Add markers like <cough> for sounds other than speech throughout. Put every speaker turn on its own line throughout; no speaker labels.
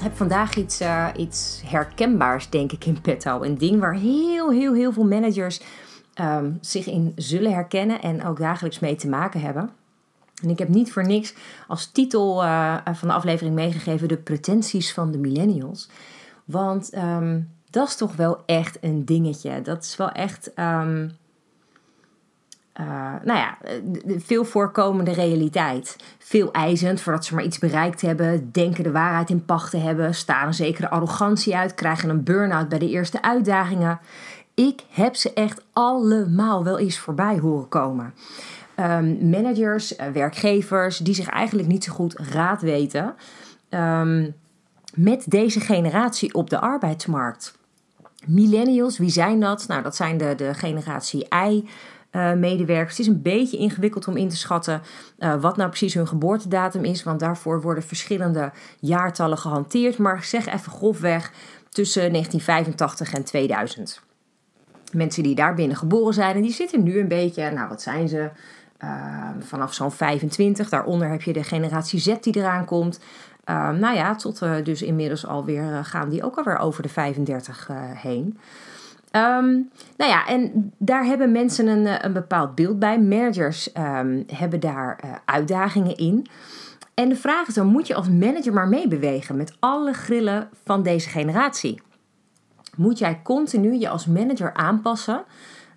heb vandaag iets, uh, iets herkenbaars, denk ik, in petto. Een ding waar heel, heel, heel veel managers ehm, zich in zullen herkennen en ook dagelijks mee te maken hebben. En ik heb niet voor niks als titel uh, van de aflevering meegegeven de pretenties van de millennials. Want ehm, dat is toch wel echt een dingetje. Dat is wel echt. Um, uh, nou ja, de veel voorkomende realiteit. Veel eisend voordat ze maar iets bereikt hebben, denken de waarheid in pacht te hebben, staan een zekere arrogantie uit, krijgen een burn-out bij de eerste uitdagingen. Ik heb ze echt allemaal wel eens voorbij horen komen. Um, managers, uh, werkgevers, die zich eigenlijk niet zo goed raad weten um, met deze generatie op de arbeidsmarkt. Millennials, wie zijn dat? Nou, dat zijn de, de generatie I. Uh, medewerkers. Het is een beetje ingewikkeld om in te schatten uh, wat nou precies hun geboortedatum is, want daarvoor worden verschillende jaartallen gehanteerd. Maar zeg even grofweg tussen 1985 en 2000. Mensen die daar binnen geboren zijn en die zitten nu een beetje, nou wat zijn ze? Uh, vanaf zo'n 25. Daaronder heb je de generatie Z die eraan komt. Nou ja, tot dus inmiddels alweer gaan die ook alweer over de 35 heen. Um, nou ja, en daar hebben mensen een, een bepaald beeld bij. Managers um, hebben daar uh, uitdagingen in. En de vraag is dan, moet je als manager maar meebewegen met alle grillen van deze generatie? Moet jij continu je als manager aanpassen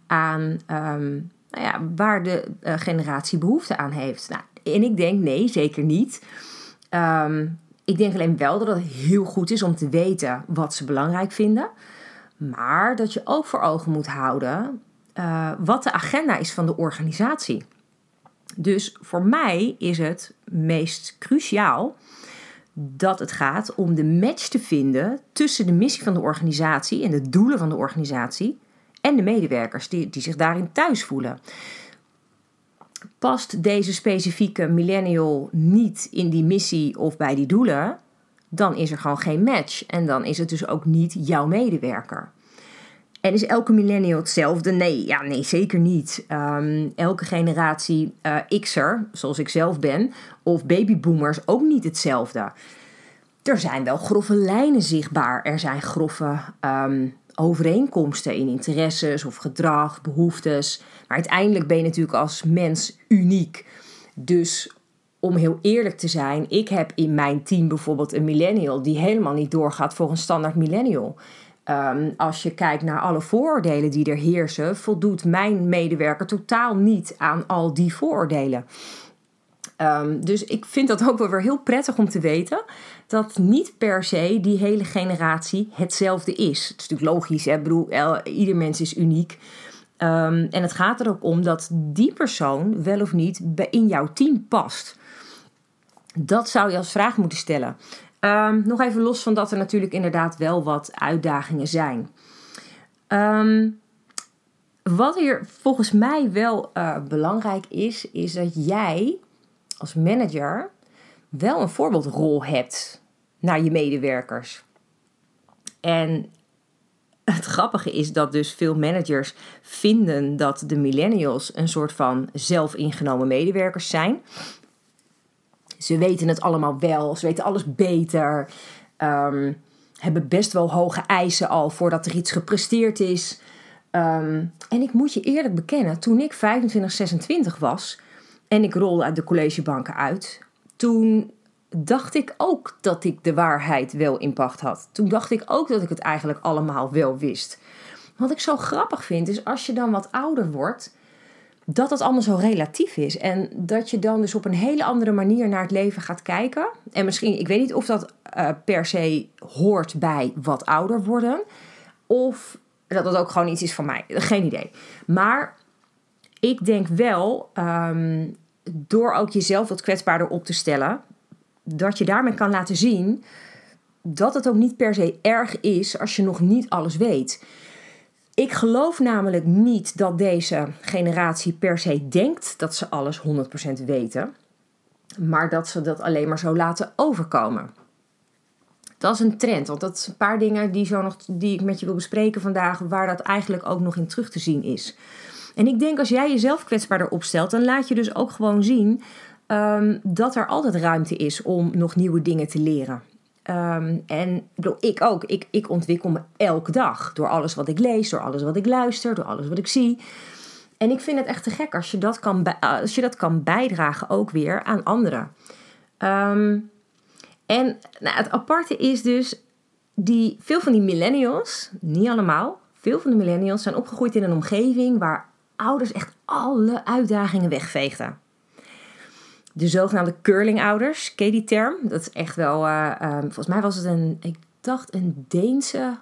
aan um, nou ja, waar de uh, generatie behoefte aan heeft? Nou, en ik denk nee, zeker niet. ik denk alleen wel dat het heel goed is om te weten wat ze belangrijk vinden. Maar dat je ook voor ogen moet houden uh, wat de agenda is van de organisatie. Dus voor mij is het meest cruciaal dat het gaat om de match te vinden tussen de missie van de organisatie en de doelen van de organisatie en de medewerkers die, die zich daarin thuis voelen. Past deze specifieke millennial niet in die missie of bij die doelen, dan is er gewoon geen match. En dan is het dus ook niet jouw medewerker. En is elke millennial hetzelfde? Nee, ja, nee zeker niet. Um, elke generatie uh, X'er, zoals ik zelf ben, of babyboomers ook niet hetzelfde. Er zijn wel grove lijnen zichtbaar. Er zijn grove um, overeenkomsten in interesses of gedrag, behoeftes. Maar uiteindelijk ben je natuurlijk als mens uniek. Dus om heel eerlijk te zijn, ik heb in mijn team bijvoorbeeld een millennial die helemaal niet doorgaat voor een standaard millennial. Um, als je kijkt naar alle vooroordelen die er heersen, voldoet mijn medewerker totaal niet aan al die vooroordelen. Um, dus ik vind dat ook wel weer heel prettig om te weten dat niet per se die hele generatie hetzelfde is. Het is natuurlijk logisch, hè? Ik bedoel, ieder mens is uniek. Um, en het gaat er ook om dat die persoon wel of niet in jouw team past. Dat zou je als vraag moeten stellen. Um, nog even los van dat er natuurlijk inderdaad wel wat uitdagingen zijn. Um, wat hier volgens mij wel uh, belangrijk is, is dat jij als manager wel een voorbeeldrol hebt naar je medewerkers. En het grappige is dat dus veel managers vinden dat de millennials een soort van zelfingenomen medewerkers zijn. Ze weten het allemaal wel, ze weten alles beter. Um, hebben best wel hoge eisen al voordat er iets gepresteerd is. Um, en ik moet je eerlijk bekennen, toen ik 25, 26 was en ik rolde uit de collegebanken uit, toen dacht ik ook dat ik de waarheid wel in pacht had. Toen dacht ik ook dat ik het eigenlijk allemaal wel wist. Wat ik zo grappig vind is als je dan wat ouder wordt dat het allemaal zo relatief is. En dat je dan dus op een hele andere manier naar het leven gaat kijken. En misschien, ik weet niet of dat uh, per se hoort bij wat ouder worden. Of dat dat ook gewoon iets is van mij. Geen idee. Maar ik denk wel, um, door ook jezelf wat kwetsbaarder op te stellen, dat je daarmee kan laten zien dat het ook niet per se erg is als je nog niet alles weet Ik geloof namelijk niet dat deze generatie per se denkt dat ze alles 100% weten, maar dat ze dat alleen maar zo laten overkomen. Dat is een trend, want dat zijn een paar dingen die, zo nog, die ik met je wil bespreken vandaag, waar dat eigenlijk ook nog in terug te zien is. En ik denk als jij jezelf kwetsbaarder opstelt, dan laat je dus ook gewoon zien um, dat er altijd ruimte is om nog nieuwe dingen te leren. Um, en ik ook. Ik, ik ontwikkel me elke dag. Door alles wat ik lees, door alles wat ik luister, door alles wat ik zie. En ik vind het echt te gek als je dat kan, als je dat kan bijdragen ook weer aan anderen. Um, en nou, het aparte is dus, die, veel van die millennials, niet allemaal, veel van de millennials zijn opgegroeid in een omgeving waar ouders echt alle uitdagingen wegveegden. De zogenaamde curlingouders, ken je die term? Dat is echt wel, uh, um, volgens mij was het een, ik dacht een Deense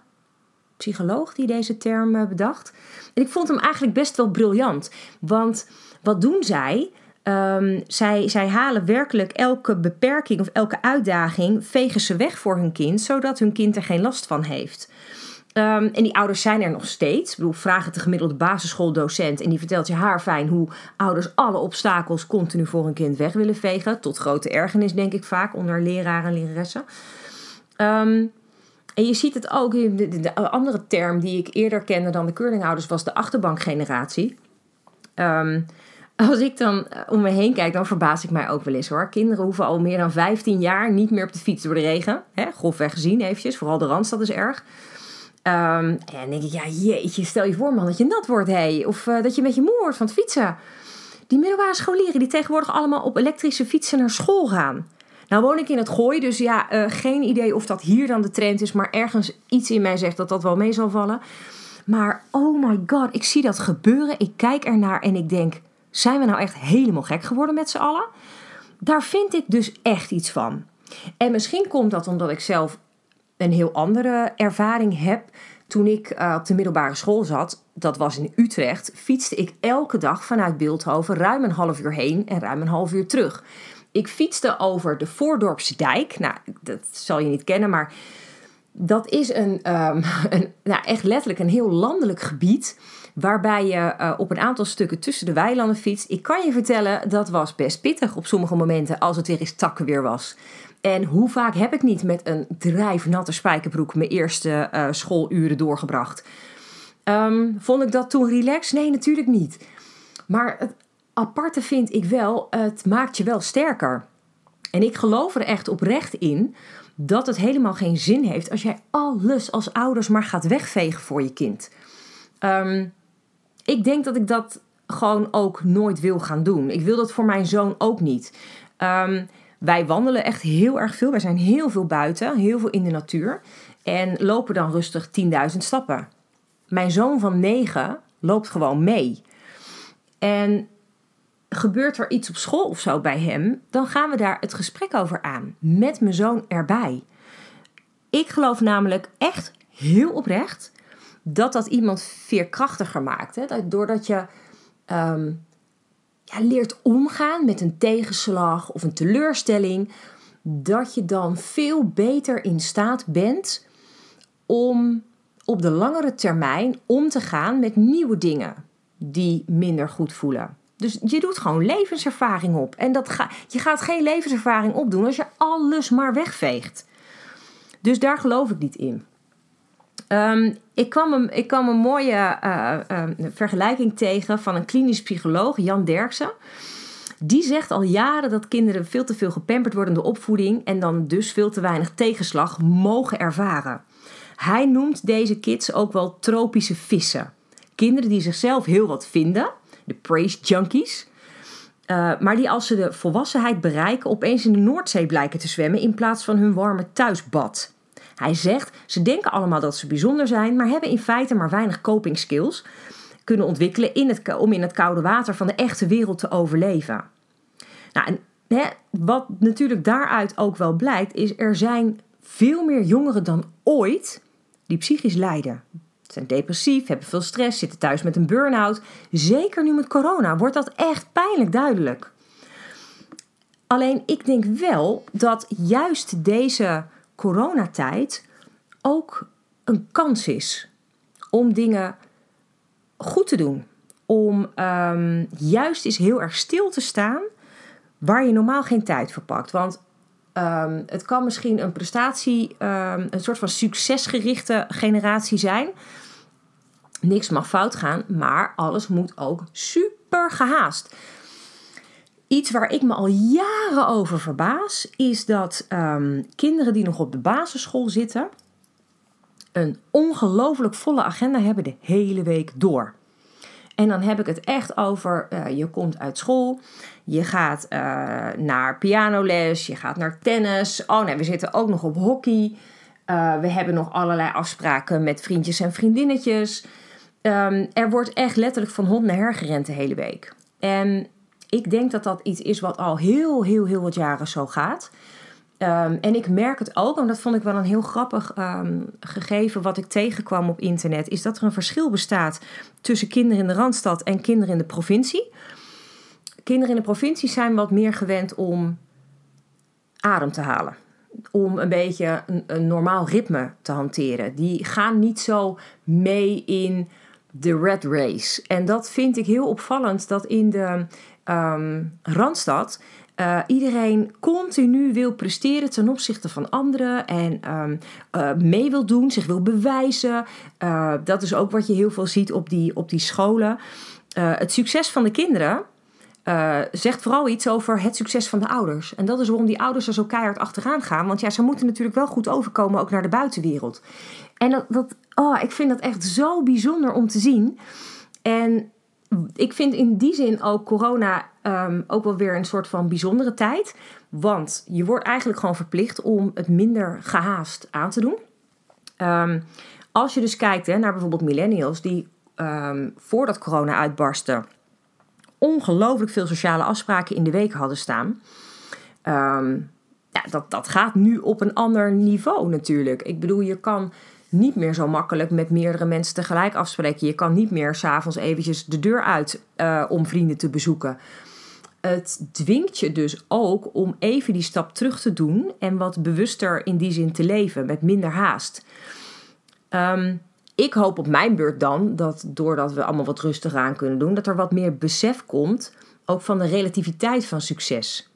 psycholoog die deze term uh, bedacht. En ik vond hem eigenlijk best wel briljant. Want wat doen zij? Um, zij, zij halen werkelijk elke beperking of elke uitdaging, vegen ze weg voor hun kind, zodat hun kind er geen last van heeft. Um, en die ouders zijn er nog steeds. Ik bedoel, vraag het de gemiddelde basisschooldocent en die vertelt je haar fijn hoe ouders alle obstakels continu voor hun kind weg willen vegen. Tot grote ergernis, denk ik vaak, onder leraren en leraressen. Um, en je ziet het ook, de, de, de, andere term die ik eerder kende dan de curlingouders was de achterbankgeneratie. Um, als ik dan eh, om me heen kijk, dan verbaas ik mij ook wel eens hoor. Kinderen hoeven al meer dan 15 jaar niet meer op de fiets door de regen. Hè, grofweg gezien eventjes, vooral de Randstad is erg. Um, en dan denk ik, ja jeetje, stel je voor man dat je nat wordt, hey. Of uh, dat je met je moe wordt van het fietsen. Die middelbare scholieren die tegenwoordig allemaal op elektrische fietsen naar school gaan. Nou woon ik in het Gooi, dus ja, uh, geen idee of dat hier dan de trend is. Maar ergens iets in mij zegt dat dat wel mee zal vallen. Maar oh my god, ik zie dat gebeuren. Ik kijk ernaar en ik denk, zijn we nou echt helemaal gek geworden met z'n allen? Daar vind ik dus echt iets van. En misschien komt dat omdat ik zelf een heel andere ervaring heb. Toen ik uh, op de middelbare school zat, dat was in Utrecht, fietste ik elke dag vanuit Beeldhoven ruim een half uur heen en ruim een half uur terug. Ik fietste over de Voordorpse dijk. Nou, dat zal je niet kennen, maar dat is een, <laughs> een nou, echt letterlijk een heel landelijk gebied waarbij je uh, op een aantal stukken tussen de weilanden fietst. Ik kan je vertellen, dat was best pittig op sommige momenten als het weer eens takkenweer was. En hoe vaak heb ik niet met een drijfnatte spijkerbroek mijn eerste uh, schooluren doorgebracht? Um, vond ik dat toen relaxed? Nee, natuurlijk niet. Maar het aparte vind ik wel, het maakt je wel sterker. En ik geloof er echt oprecht in dat het helemaal geen zin heeft als jij alles als ouders maar gaat wegvegen voor je kind. Um, ik denk dat ik dat gewoon ook nooit wil gaan doen. Ik wil dat voor mijn zoon ook niet. Um, wij wandelen echt heel erg veel. Wij zijn heel veel buiten, heel veel in de natuur. En lopen dan rustig 10.000 stappen. Mijn zoon van 9 loopt gewoon mee. En gebeurt er iets op school of zo bij hem, dan gaan we daar het gesprek over aan. Met mijn zoon erbij. Ik geloof namelijk echt heel oprecht dat dat iemand veerkrachtiger maakt. Hè? Doordat je um, ja, leert omgaan met een tegenslag of een teleurstelling, dat je dan veel beter in staat bent om op de langere termijn om te gaan met nieuwe dingen die minder goed voelen. Dus je doet gewoon levenservaring op. En dat ga, je gaat geen levenservaring opdoen als je alles maar wegveegt. Dus daar geloof ik niet in. Um, ik, kwam een, ik kwam een mooie uh, uh, vergelijking tegen van een klinisch psycholoog, Jan Derksen. Die zegt al jaren dat kinderen veel te veel gepamperd worden door opvoeding en dan dus veel te weinig tegenslag mogen ervaren. Hij noemt deze kids ook wel tropische vissen. Kinderen die zichzelf heel wat vinden, de praise junkies. Uh, maar die als ze de volwassenheid bereiken opeens in de Noordzee blijken te zwemmen in plaats van hun warme thuisbad. Hij zegt, ze denken allemaal dat ze bijzonder zijn, maar hebben in feite maar weinig coping skills kunnen ontwikkelen in het, om in het koude water van de echte wereld te overleven. Nou, en, hè, wat natuurlijk daaruit ook wel blijkt, is er zijn veel meer jongeren dan ooit die psychisch lijden. Ze zijn depressief, hebben veel stress, zitten thuis met een burn-out. Zeker nu met corona wordt dat echt pijnlijk duidelijk. Alleen ik denk wel dat juist deze coronatijd ook een kans is om dingen goed te doen om ehm, juist eens heel erg stil te staan waar je normaal geen tijd voor pakt. Want ehm, het kan misschien een prestatie, um, een soort van succesgerichte generatie zijn. Niks mag fout gaan, maar alles moet ook super gehaast. Iets waar ik me al jaren over verbaas, is dat kinderen die nog op de basisschool zitten, een ongelooflijk volle agenda hebben de hele week door. En dan heb ik het echt over, uh, je komt uit school, je gaat uh, naar pianoles, je gaat naar tennis. Oh nee, we zitten ook nog op hockey. Uh, we hebben nog allerlei afspraken met vriendjes en vriendinnetjes. Um, er wordt echt letterlijk van hond naar her gerend de hele week. En ik denk dat dat iets is wat al heel, heel, heel wat jaren zo gaat. Um, en ik merk het ook, en dat vond ik wel een heel grappig um, gegeven wat ik tegenkwam op internet, is dat er een verschil bestaat tussen kinderen in de randstad en kinderen in de provincie. Kinderen in de provincie zijn wat meer gewend om adem te halen. Om een beetje een, een normaal ritme te hanteren. Die gaan niet zo mee in de red race. En dat vind ik heel opvallend dat in de um, randstad uh, iedereen continu wil presteren ten opzichte van anderen en um, uh, mee wil doen, zich wil bewijzen. Uh, dat is ook wat je heel veel ziet op die, op die scholen. het succes van de kinderen zegt vooral iets over het succes van de ouders. En dat is waarom die ouders er zo keihard achteraan gaan. Want ja, ze moeten natuurlijk wel goed overkomen ook naar de buitenwereld. En dat, dat oh, ik vind dat echt zo bijzonder om te zien. En ik vind in die zin ook corona um, ook wel weer een soort van bijzondere tijd. Want je wordt eigenlijk gewoon verplicht om het minder gehaast aan te doen. Um, als je dus kijkt hè, naar bijvoorbeeld millennials die um, voordat corona uitbarstte ongelooflijk veel sociale afspraken in de week hadden staan. ja, dat, dat gaat nu op een ander niveau natuurlijk. Ik bedoel, je kan niet meer zo makkelijk met meerdere mensen tegelijk afspreken. Je kan niet meer s'avonds eventjes de deur uit uh, om vrienden te bezoeken. Het dwingt je dus ook om even die stap terug te doen en wat bewuster in die zin te leven, met minder haast. Um, ik hoop op mijn beurt dan dat doordat we allemaal wat rustiger aan kunnen doen, dat er wat meer besef komt, ook van de relativiteit van succes.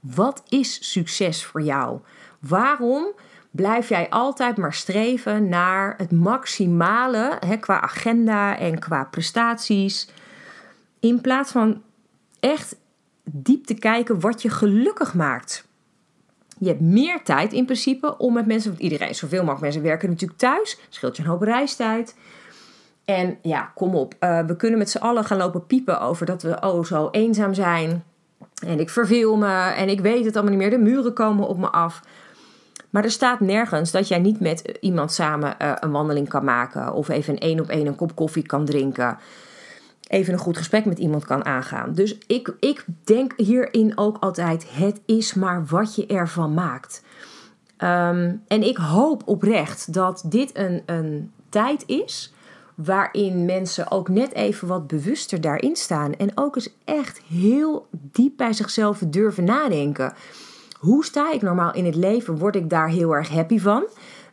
Wat is succes voor jou? Waarom blijf jij altijd maar streven naar het maximale hè, qua agenda en qua prestaties. In plaats van echt diep te kijken wat je gelukkig maakt. Je hebt meer tijd in principe om met mensen, want iedereen, zoveel mogelijk mensen werken natuurlijk thuis, scheelt je een hoop reistijd. En ja, kom op, uh, we kunnen met z'n allen gaan lopen piepen over dat we oh zo eenzaam zijn. En ik verveel me en ik weet het allemaal niet meer, de muren komen op me af. Maar er staat nergens dat jij niet met iemand samen uh, een wandeling kan maken. Of even een één op één een kop koffie kan drinken. Even een goed gesprek met iemand kan aangaan. Dus ik, ik denk hierin ook altijd: het is maar wat je ervan maakt. Um, en ik hoop oprecht dat dit een, een tijd is waarin mensen ook net even wat bewuster daarin staan. En ook eens echt heel diep bij zichzelf durven nadenken. Hoe sta ik normaal in het leven? Word ik daar heel erg happy van?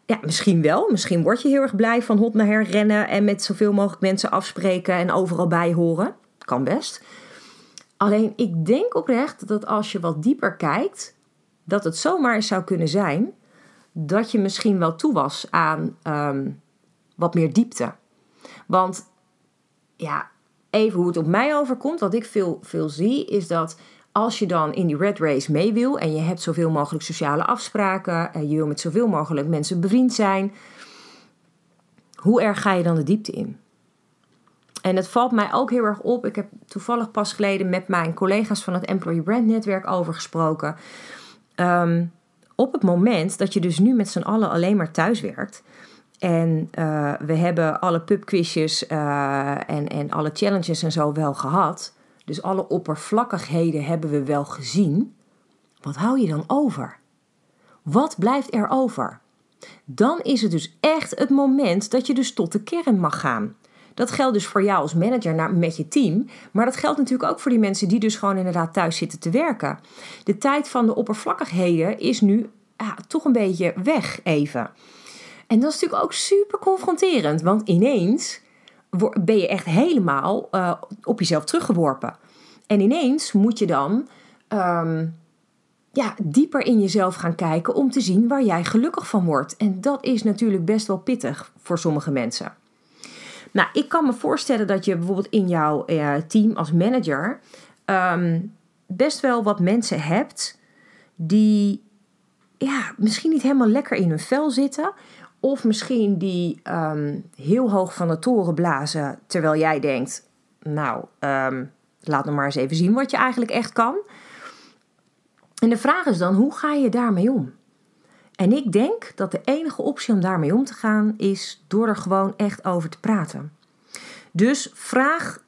Ja, misschien wel. Misschien word je heel erg blij van hot naar her rennen en met zoveel mogelijk mensen afspreken en overal bij horen. Kan best. Alleen ik denk oprecht dat als je wat dieper kijkt, dat het zomaar eens zou kunnen zijn dat je misschien wel toe was aan um, wat meer diepte. Want ja, even hoe het op mij overkomt, wat ik veel, veel zie, is dat als je dan in die red race mee wil en je hebt zoveel mogelijk sociale afspraken en je wil met zoveel mogelijk mensen bevriend zijn, hoe erg ga je dan de diepte in? En het valt mij ook heel erg op. Ik heb toevallig pas geleden met mijn collega's van het Employee Brand Netwerk over gesproken. Um, op het moment dat je dus nu met z'n allen alleen maar thuis werkt. En uh, we hebben alle pubquizjes uh, en, en alle challenges en zo wel gehad. Dus alle oppervlakkigheden hebben we wel gezien. Wat hou je dan over? Wat blijft er over? Dan is het dus echt het moment dat je dus tot de kern mag gaan. Dat geldt dus voor jou als manager met je team. Maar dat geldt natuurlijk ook voor die mensen die dus gewoon inderdaad thuis zitten te werken. De tijd van de oppervlakkigheden is nu toch een beetje weg even. En dat is natuurlijk ook super confronterend. Want ineens ben je echt helemaal uh, op jezelf teruggeworpen. En ineens moet je dan ehm, ja, dieper in jezelf gaan kijken om te zien waar jij gelukkig van wordt. En dat is natuurlijk best wel pittig voor sommige mensen. Nou, ik kan me voorstellen dat je bijvoorbeeld in jouw uh, team als manager um, best wel wat mensen hebt die ja, misschien niet helemaal lekker in hun vel zitten. Of misschien die um, heel hoog van de toren blazen terwijl jij denkt, nou, um, laat nog maar eens even zien wat je eigenlijk echt kan. En de vraag is dan, hoe ga je daarmee om? En ik denk dat de enige optie om daarmee om te gaan is door er gewoon echt over te praten. Dus vraag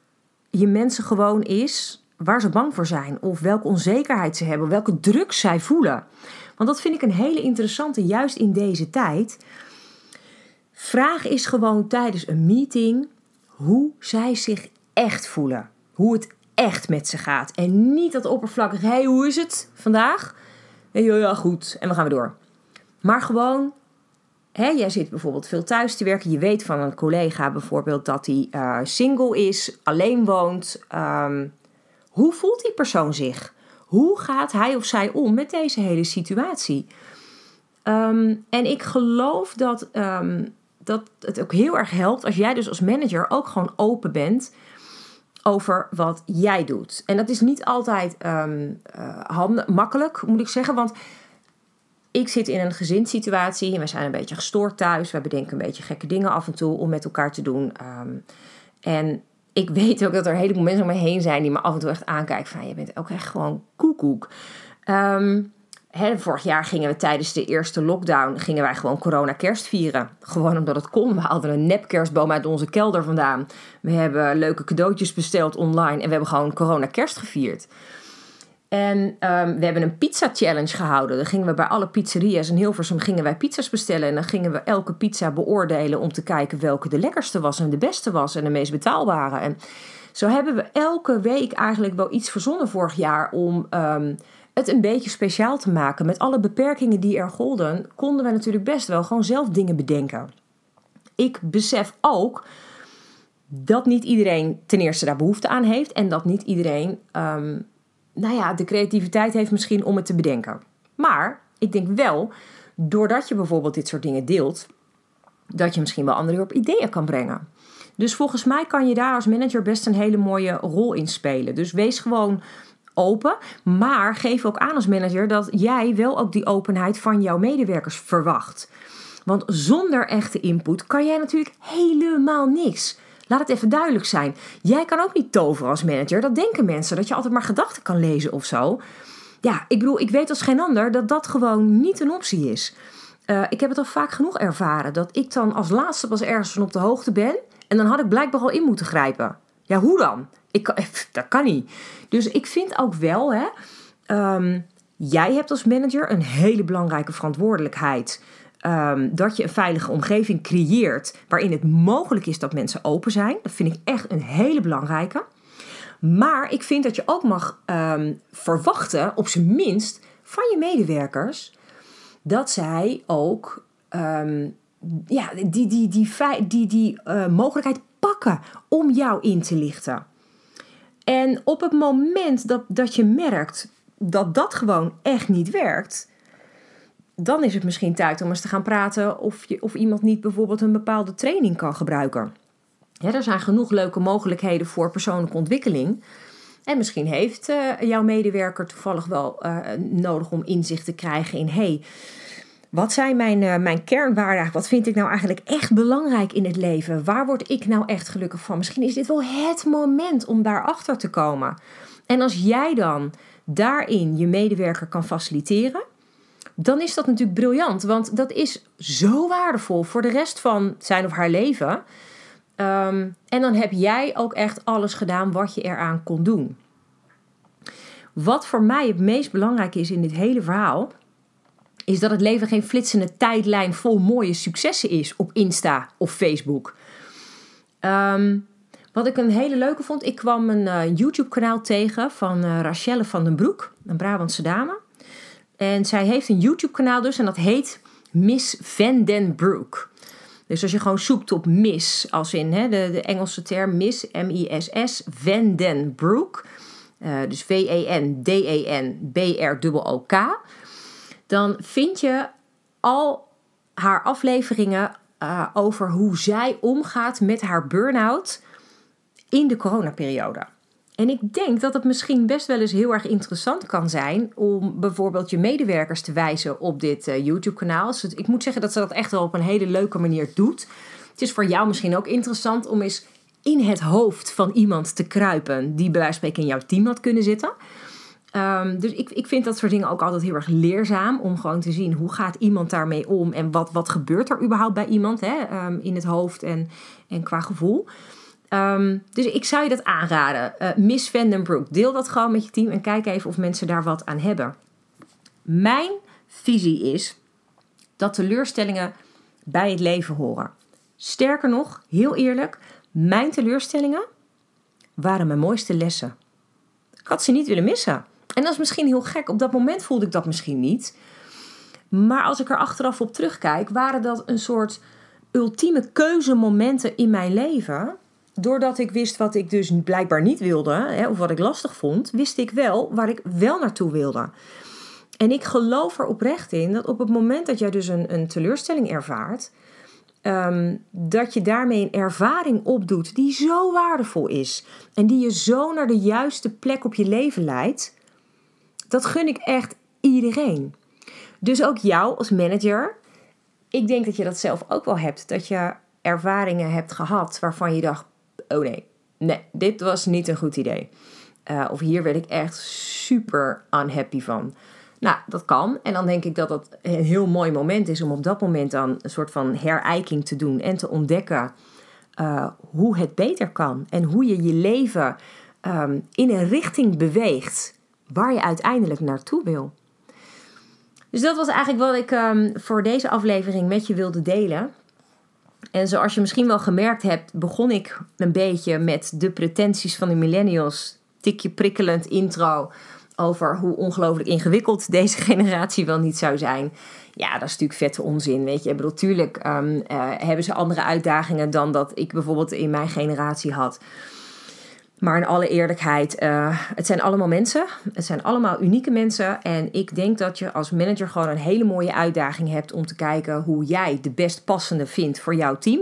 je mensen gewoon eens waar ze bang voor zijn of welke onzekerheid ze hebben, welke druk zij voelen. Want dat vind ik een hele interessante, juist in deze tijd. Vraag is gewoon tijdens een meeting hoe zij zich echt voelen. Hoe het echt met ze gaat. En niet dat oppervlakkig, hé, hey, hoe is het vandaag? En ja, ja, goed. En dan gaan we door. Maar gewoon, hè, jij zit bijvoorbeeld veel thuis te werken. Je weet van een collega bijvoorbeeld dat hij uh, single is, alleen woont. Um, hoe voelt die persoon zich? Hoe gaat hij of zij om met deze hele situatie? Um, en ik geloof dat, um, dat het ook heel erg helpt als jij dus als manager ook gewoon open bent over wat jij doet. En dat is niet altijd um, makkelijk, moet ik zeggen. Want ik zit in een gezinssituatie en we zijn een beetje gestoord thuis. We bedenken een beetje gekke dingen af en toe om met elkaar te doen. Um, en ik <laughs> weet ook dat er een heleboel mensen om me heen zijn die me af en toe echt aankijken van je bent ook echt gewoon koekoek. Um, vorig jaar gingen we tijdens de eerste lockdown gingen wij gewoon corona kerst vieren. Gewoon omdat het kon. We hadden een nep kerstboom uit onze kelder vandaan. We hebben leuke cadeautjes besteld online en we hebben gewoon corona kerst gevierd. En um, we hebben een pizza challenge gehouden. Dan gingen we bij alle pizzeria's in Hilversum gingen wij pizza's bestellen. En dan gingen we elke pizza beoordelen om te kijken welke de lekkerste was en de beste was en de meest betaalbare. En zo hebben we elke week eigenlijk wel iets verzonnen vorig jaar om um, het een beetje speciaal te maken. Met alle beperkingen die er golden, konden we natuurlijk best wel gewoon zelf dingen bedenken. Ik besef ook dat niet iedereen ten eerste daar behoefte aan heeft en dat niet iedereen um, nou ja, de creativiteit heeft misschien om het te bedenken. Maar ik denk wel, doordat je bijvoorbeeld dit soort dingen deelt, dat je misschien wel anderen op ideeën kan brengen. Dus volgens mij kan je daar als manager best een hele mooie rol in spelen. Dus wees gewoon open, maar geef ook aan als manager dat jij wel ook die openheid van jouw medewerkers verwacht. Want zonder echte input kan jij natuurlijk helemaal niks. Laat het even duidelijk zijn. Jij kan ook niet toveren als manager. Dat denken mensen, dat je altijd maar gedachten kan lezen of zo. Ja, ik bedoel, ik weet als geen ander dat dat gewoon niet een optie is. Uh, ik heb het al vaak genoeg ervaren dat ik dan als laatste pas ergens van op de hoogte ben. En dan had ik blijkbaar al in moeten grijpen. Ja, hoe dan? Ik <laughs> dat kan niet. Dus ik vind ook wel, hè, um, jij hebt als manager een hele belangrijke verantwoordelijkheid. Um, dat je een veilige omgeving creëert waarin het mogelijk is dat mensen open zijn. Dat vind ik echt een hele belangrijke. Maar ik vind dat je ook mag um, verwachten, op zijn minst, van je medewerkers, dat zij ook ja, die, die, die, die, die, die uh, mogelijkheid pakken om jou in te lichten. En op het moment dat, dat je merkt dat dat gewoon echt niet werkt, dan is het misschien tijd om eens te gaan praten of, je, of iemand niet bijvoorbeeld een bepaalde training kan gebruiken. er zijn genoeg leuke mogelijkheden voor persoonlijke ontwikkeling. En misschien heeft uh, jouw medewerker toevallig wel uh, nodig om inzicht te krijgen in: hey, wat zijn mijn, uh, mijn kernwaarden? Wat vind ik nou eigenlijk echt belangrijk in het leven? Waar word ik nou echt gelukkig van? Misschien is dit wel het moment om daarachter te komen. En als jij dan daarin je medewerker kan faciliteren, dan is dat natuurlijk briljant. Want dat is zo waardevol voor de rest van zijn of haar leven. Um, en dan heb jij ook echt alles gedaan wat je eraan kon doen. Wat voor mij het meest belangrijk is in dit hele verhaal, is dat het leven geen flitsende tijdlijn vol mooie successen is op Insta of Facebook. Um, wat ik een hele leuke vond, ik kwam een uh, YouTube-kanaal tegen van uh, Rachelle van den Broek, een Brabantse dame. En zij heeft een YouTube-kanaal dus en dat heet Miss Van Den Broek. Dus als je gewoon zoekt op Miss, als in hè, de, de Engelse term Miss, M-I-S-S, Van Den Broek, uh, dus V-E-N-D-E-N-B-R-O-K, dan vind je al haar afleveringen uh, over hoe zij omgaat met haar burn-out in de coronaperiode. En ik denk dat het misschien best wel eens heel erg interessant kan zijn om bijvoorbeeld je medewerkers te wijzen op dit uh, YouTube-kanaal. Dus ik moet zeggen dat ze dat echt wel op een hele leuke manier doet. Het is voor jou misschien ook interessant om eens in het hoofd van iemand te kruipen die bij wijze van spreken in jouw team had kunnen zitten. Um, dus ik, ik vind dat soort dingen ook altijd heel erg leerzaam om gewoon te zien hoe gaat iemand daarmee om en wat, wat gebeurt er überhaupt bij iemand hè, um, in het hoofd en, en qua gevoel. Um, dus ik zou je dat aanraden. Uh, Miss Vandenbroek, deel dat gewoon met je team en kijk even of mensen daar wat aan hebben. Mijn visie is dat teleurstellingen bij het leven horen. Sterker nog, heel eerlijk, mijn teleurstellingen waren mijn mooiste lessen. Ik had ze niet willen missen. En dat is misschien heel gek. Op dat moment voelde ik dat misschien niet. Maar als ik er achteraf op terugkijk, waren dat een soort ultieme keuzemomenten in mijn leven. Doordat ik wist wat ik dus blijkbaar niet wilde, hè, of wat ik lastig vond, wist ik wel waar ik wel naartoe wilde. En ik geloof er oprecht in dat op het moment dat jij dus een, een teleurstelling ervaart, um, dat je daarmee een ervaring opdoet die zo waardevol is en die je zo naar de juiste plek op je leven leidt, dat gun ik echt iedereen. Dus ook jou als manager. Ik denk dat je dat zelf ook wel hebt. Dat je ervaringen hebt gehad waarvan je dacht: oh nee, nee, dit was niet een goed idee. Uh, of hier werd ik echt super unhappy van. Nou, dat kan. En dan denk ik dat dat een heel mooi moment is om op dat moment dan een soort van herijking te doen en te ontdekken uh, hoe het beter kan. En hoe je je leven um, in een richting beweegt waar je uiteindelijk naartoe wil. Dus dat was eigenlijk wat ik um, voor deze aflevering met je wilde delen. En zoals je misschien wel gemerkt hebt, begon ik een beetje met de pretenties van de millennials. Tikje prikkelend intro over hoe ongelooflijk ingewikkeld deze <laughs> generatie wel niet zou zijn. Ja, dat is natuurlijk vette onzin, weet je. Ik bedoel, natuurlijk um, uh, hebben ze andere uitdagingen dan dat ik bijvoorbeeld in mijn generatie had. Maar in alle eerlijkheid, uh, het zijn allemaal mensen. Het zijn allemaal unieke mensen. En ik denk dat je als manager gewoon een hele mooie uitdaging hebt om te kijken hoe jij de best passende vindt voor jouw team.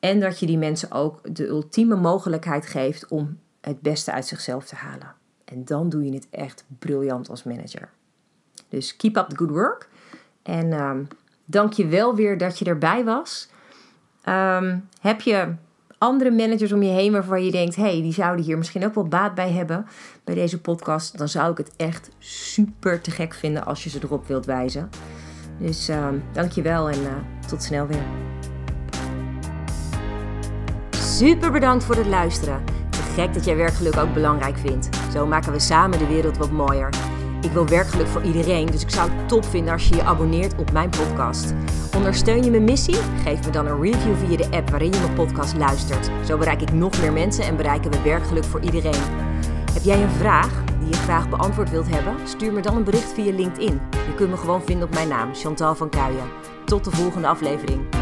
En dat je die mensen ook de ultieme mogelijkheid geeft om het beste uit zichzelf te halen. En dan doe je het echt briljant als manager. Dus keep up the good work. En um, dank je wel weer dat je erbij was. Um, heb je andere managers om je heen waarvan je denkt: hey, die zouden hier misschien ook wel baat bij hebben bij deze podcast, dan zou ik het echt super te gek vinden als je ze erop wilt wijzen. Dus uh, dank je wel en uh, tot snel weer. Super bedankt voor het luisteren. Te gek dat jij werkgeluk ook belangrijk vindt. Zo maken we samen de wereld wat mooier. Ik wil werkgeluk voor iedereen, dus ik zou het top vinden als je je abonneert op mijn podcast. Ondersteun je mijn missie? Geef me dan een review via de app waarin je mijn podcast luistert. Zo bereik ik nog meer mensen en bereiken we werkgeluk voor iedereen. Heb jij een vraag die je graag beantwoord wilt hebben? Stuur me dan een bericht via LinkedIn. Je kunt me gewoon vinden op mijn naam, Chantal van Kuijen. Tot de volgende aflevering.